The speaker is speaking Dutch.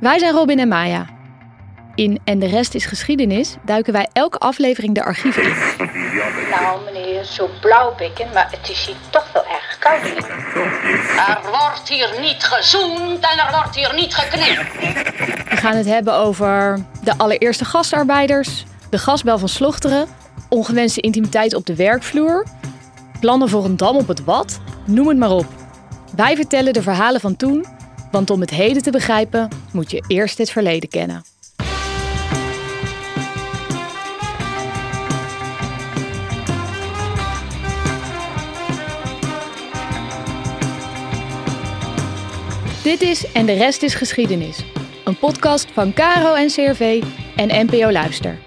Wij zijn Robin en Maya. In En de rest is geschiedenis duiken wij elke aflevering de archieven in. Nou, meneer, zo blauwbikken, maar het is hier toch wel erg koud. Er wordt hier niet gezoend en er wordt hier niet geknipt. We gaan het hebben over de allereerste gastarbeiders, de gasbel van Slochteren, ongewenste intimiteit op de werkvloer, plannen voor een dam op het Wad, noem het maar op. Wij vertellen de verhalen van toen, want om het heden te begrijpen moet je eerst het verleden kennen. Dit is En de rest is geschiedenis. Een podcast van Caro en CRV en NPO Luister.